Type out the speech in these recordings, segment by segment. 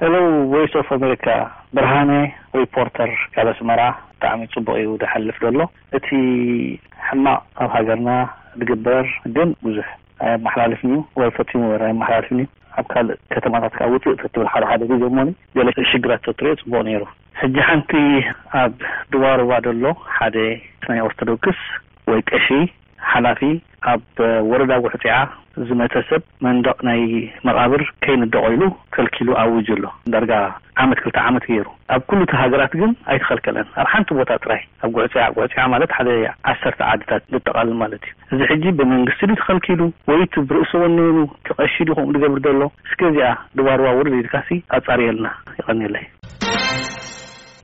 Hello voice of America ብርሃነ ሪፖርተር ካብ ኣስመራ ብጣዕሚ ጽቡቅ እዩ ድሓልፍ ደሎ እቲ ሕማቅ ኣብ ሃገርና ድግበር ግን ብዙሕ ኣየማሓላልፍን እዩ ወይ ፈጺሙ ወረ ኣየማሓላልፍን እዩ ኣብ ካልእ ከተማታት ካኣ ውጽእ ተትብል ሓደ ሓደ ግዜ እሞ ገለ ሽግራት ተትሪኦ ጽቡቅ ነይሩ ሕጂ ሓንቲ ኣብ ድዋርባ ደሎ ሓደ ናይ ኦርቶዶክስ ወይ ቀሺ ሓላፊ ኣብ ወረዳ ጉሕጺዓ ዝመተ ሰብ መንደቕ ናይ መቓብር ከይንደቖ ኢሉ ከልኪሉ ኣዊጁ ኣሎ ዳርጋ ዓመት ክልተ ዓመት ገይሩ ኣብ ኩሉ እቲ ሃገራት ግን ኣይተኸልከለን ኣብ ሓንቲ ቦታ ጥራይ ኣብ ጉሕጺዓ ጉሕጺዓ ማለት ሓደ ዓሰርተ ዓድታት ዘጠቓልል ማለት እዩ እዚ ሕጂ ብመንግስቲ ድዩ ተኸልኪሉ ወይ እቲ ብርእሲ ወኒኑ እቲ ቀሺ ድዩ ከምኡ ዝገብር ዘሎ እስከ እዚኣ ድባርዋ ውርድ ኢልካሲ ኣጻርየልና የቐንየለይ።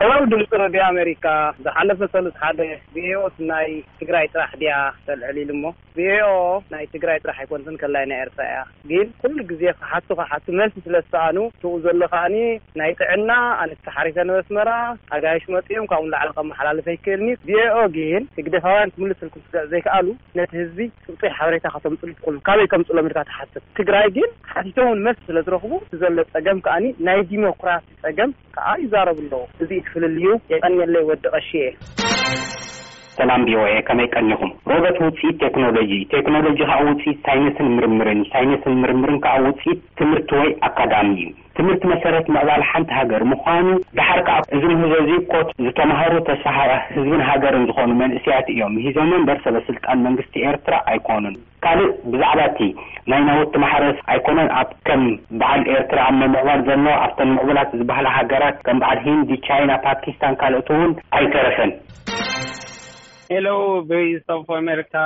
ሄሎ ድምጺ ረድዮ ኣመሪካ ዝሓለፈ ሰሉስ ሓደ ብሂወት ናይ። ትግራይ ጥራሕ ድያ ተልዕል ኢሉ እሞ ቪኦኦ ናይ ትግራይ ጥራሕ ኣይኮንትን ከላይ ናይ ኤርትራ እያ ግን ኩሉ ግዜ ክሓቱ ክሓቱ መልሲ ስለ ዝሰኣኑ ትብኡ ዘሎ ከኣኒ ናይ ጥዕና ኣነስ ተሓሪሰ ን ኣስመራ ኣጋይሽ መጺኦም ካብኡ ንላዕሊ ከመሓላልፍ ኣይክእልንዩ ቪኦኦ ግን ህግደፋውያን ክምልስልኩም ስለ ዘይከኣሉ ነቲ ህዝቢ ጽጹይ ሓበሬታ ከተምጽሉ ትክእሉ ካበይ ከምጽሎም ኢልካ ትሓስብ ትግራይ ግን ሓቲቶም ውን መልሲ ስለ ዝረክቡ እቲ ዘሎ ጸገም ከኣኒ ናይ ዲሞክራሲ ጸገም ከኣ ይዛረቡ ኣለዉ እዚ እቲ ፍልልዩ። የቀንየለይ ወዲ ቀሺየ። ሰላም ቪኦኤ ከመይ ቀኒኹም ሮበት ውጽኢት ቴክኖሎጂ እዩ ቴክኖሎጂ ከኣ ውጽኢት ሳይነስን ምርምርን እዩ ሳይነስን ምርምርን ከኣ ውጽኢት ትምህርቲ ወይ ኣካዳሚ እዩ ትምህርቲ መሰረት ምዕባለ ሓንቲ ሃገር ምዃኑ ደሓር ከኣ እዚ ምህዞ እዚ ኮት ዝተማህሩ ተስፋ ህዝብን ሃገርን ዝኾኑ መንእሰያት እዮም ምሂዞሞ እምበር ሰበስልጣን መንግስቲ ኤርትራ ኣይኮኑን። ካልእ ብዛዕባ እቲ ናይ ናውቲ ማሕረስ ኣይኮነን ኣብ ከም በዓል ኤርትራ ኣብ ምምዕባል ዘለዋ ኣብተን ምዕቡላት ዝበሃላ ሃገራት ከም በዓል ሂንዲ ቻይና ፓኪስታን ካልኦት እውን ኣይተረፈን። Hello voice of America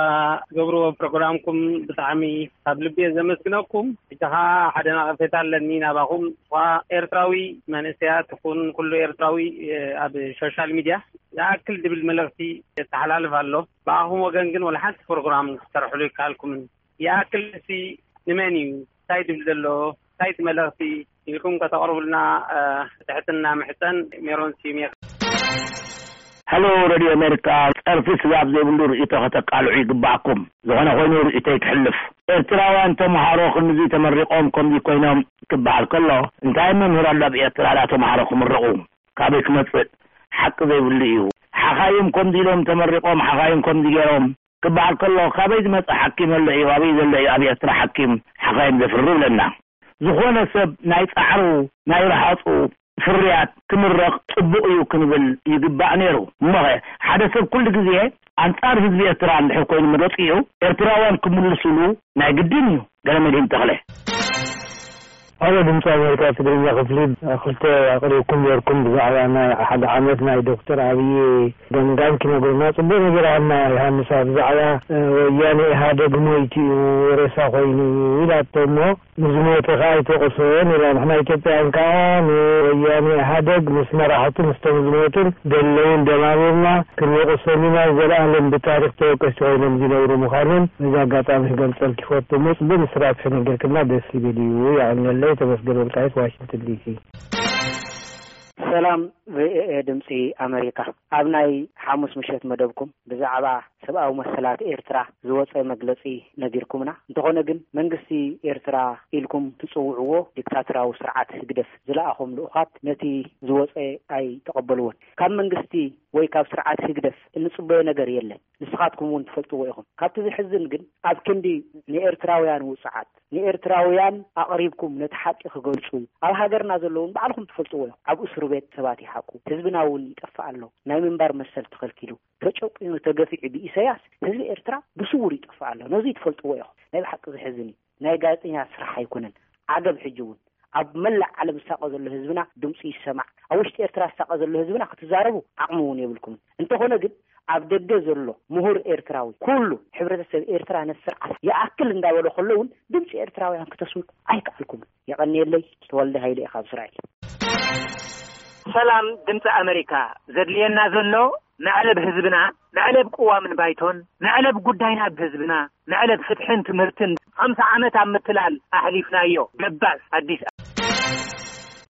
ትገብርዎ ፕሮግራምኩም ብጣዕሚ ካብ ልቢ እየ ዘመስግነኩም ሕጂ ከዓ ሓደ ነቐፌታ ኣለኒ ናባኹም እኳ ኤርትራዊ መንእሰያት ይኹን ኩሉ ኤርትራዊ ኣብ ሶሻል ሚድያ ይኣክል ድብል መልእኽቲ የተሓላልፍ ኣሎ ብኣኹም ወገን ግን ወላ ሓንቲ ፕሮግራም ክትሰርሕሉ ኣይከኣልኩምን። ይኣክል እስቲ ንመን እዩ፣ ታይ ድብል ዘሎ፣ ታይ እቲ መልእኽቲ ኢልኩም ከተቕርቡልና ብትሕትና እምሕጸን። ሜሮን ስዩም እየ። Hello ረድዮ ኣሜሪካ ጸርፊ ስጋብ ዘይብሉ ርእይቶ ከተቃልዑ ይግባኣኩም ዝኮነ ኮይኑ ርእይቶይ ክሕልፍ ኤርትራውያን ተምሃሮ ክንድዚ ተመሪቆም ከምዚ ኮይኖም ክባሃል ከሎ እንታይ መምህር ኣሎ ኣብ ኤርትራ ዳኣ ተምሃሮ ክምረቁ ካበይ ክመጽእ ሓቂ ዘይብሉ ኢዩ። ሓኻይም ከምዚ ኢሎም ተመሪቆም ሓኻይም ከምዚ ጌሮም ክበሃል ከሎ ካበይ ዝመጸ ሓኪም ኣሎ ኢዩ ኣበይ ዘሎ ኢዩ ኣብ ኤርትራ ሓኪም ሓኻይም ዘፍሪ ብለና። ዝኾነ ሰብ ናይ ጻዕሩ ናይ ረሃጹ ፍርያት ክምረቕ ጽቡቕ ኢዩ ክንብል ይግባእ ኔሩ። እሞኸ ሓደ ሰብ ኩሉ ግዜ ኣንጻር ህዝቢ ኤርትራ እንድሕር ኮይኑ መረጺኡ ኤርትራውያን ክምልሱሉ ናይ ግድን ኢዩ። ገረመድሂን ተኽለ። ሃሎ ድምጺ ኣሜሪካ ትግርኛ ክፍሊ ክልተ ኣቅሪብኩም ነርኩም ብዛዕባ ናይ ሓደ ዓመት ናይ ዶክተር ኣብይ ገምጋም ኪነግሩና ጽቡቅ ነጊሩ ሃና ዮሃንሳ ብዛዕባ ወያኔ ኢሃደግ ሞይቱ እዩ ሬሳ ኮይኑ እዩ ኢላቶ እሞ ንዝሞተ ከኣ ኣይትወቅሶን ኢላ ንሕና ኢትዮጵያውያን ከኣ ንወያኔ ኢሃደግ ምስ መራሕቱ ምስቶም ዝሞቱን ደለዉን ደማሚርና ክንወቅሶም ኢና ዘልኣለም ብታሪኽ ተወቀስቲ ኮይኖም ዚነብሩ ምዃኖም በዚ ኣጋጣሚ ክገልጸልኪ ትፈቱ ሞስ ብንስ ራብሒ ነገርክና ደስ ይብል እዩ የቀንየለይ ተመስገን ወልቃይት ዋሽንትን ዲሲ። ሰላም ቭእኤ ድምጺ ኣመሪካ ኣብ ናይ ሓሙስ ምሸት መደብኩም ብዛዕባ ሰብኣዊ መሰላት ኤርትራ ዝወጸ መግለጺ ነጊርኩምና እንተኾነ ግን መንግስቲ ኤርትራ ኢልኩም ትጽውዕዎ ዲክታትራዊ ስርዓት ህግደፍ ዝለኣኾም ልኡኻት ነቲ ዝወጸ ኣይተቐበልዎን ካብ መንግስቲ ወይ ካብ ስርዓት ህግደፍ እንጽበዮ ነገር የለን ንስኻትኩም እውን ትፈልጥዎ ኢኹም። ካብቲ ዘሕዝን ግን ኣብ ክንዲ ንኤርትራውያን ውጹዓት፣ ንኤርትራውያን ኣቕሪብኩም ነቲ ሓቂ ክገልጹ፣ ኣብ ሃገርና ዘሎ እውን ባዕልኹም ትፈልጥዎ ኢኹም። ኣብ እሱርቤት ሰባት ይሓቁ፣ ህዝብና እውን ይጠፍእ ኣሎ። ናይ ምንባር መሰል ተኸልኪሉ፣ ተጨቊኑ፣ ተገፊዑ ብኢሰያስ ህዝቢ ኤርትራ ብስውር ይጠፍእ ኣሎ። ነዙይ ትፈልጥዎ ኢኹም። ናይ ብሓቂ ዘሕዝን እዩ። ናይ ጋዜጠኛ ስራሕ ኣይኮነን ዓገብ ሕጂ ውን ኣብ መላእ ዓለም ዝሳቀ ዘሎ ህዝብና ድምጹ ይሰማዕ ኣብ ውሽጢ ኤርትራ ዝሳቀ ዘሎ ህዝብና ክትዛረቡ ዓቅሚ ውን የብልኩምን እንተኮነ ግን ኣብ ደገ ዘሎ ምሁር ኤርትራዊ ኩሉ ሕብረተሰብ ኤርትራ ነቲ ስርዓት ይኣክል እንዳበሎ ከሎ ውን ድምጺ ኤርትራውያን ክተስምዑ ኣይከኣልኩምን የቐንየለይ ተወልደ ሃይለ እየ ካብ እስራኤል። ሰላም ድምጺ ኣመሪካ ዘድልየና ዘሎ መዕለብ ህዝብና መዕለብ ቅዋምን ባይቶን መዕለብ ጉዳይና ብ ህዝብና መዕለብ ፍትሕን ትምህርትን ሓምሳ ዓመት ኣብ ምትላል ኣሕሊፍናዮ ደባስ ኣዲስ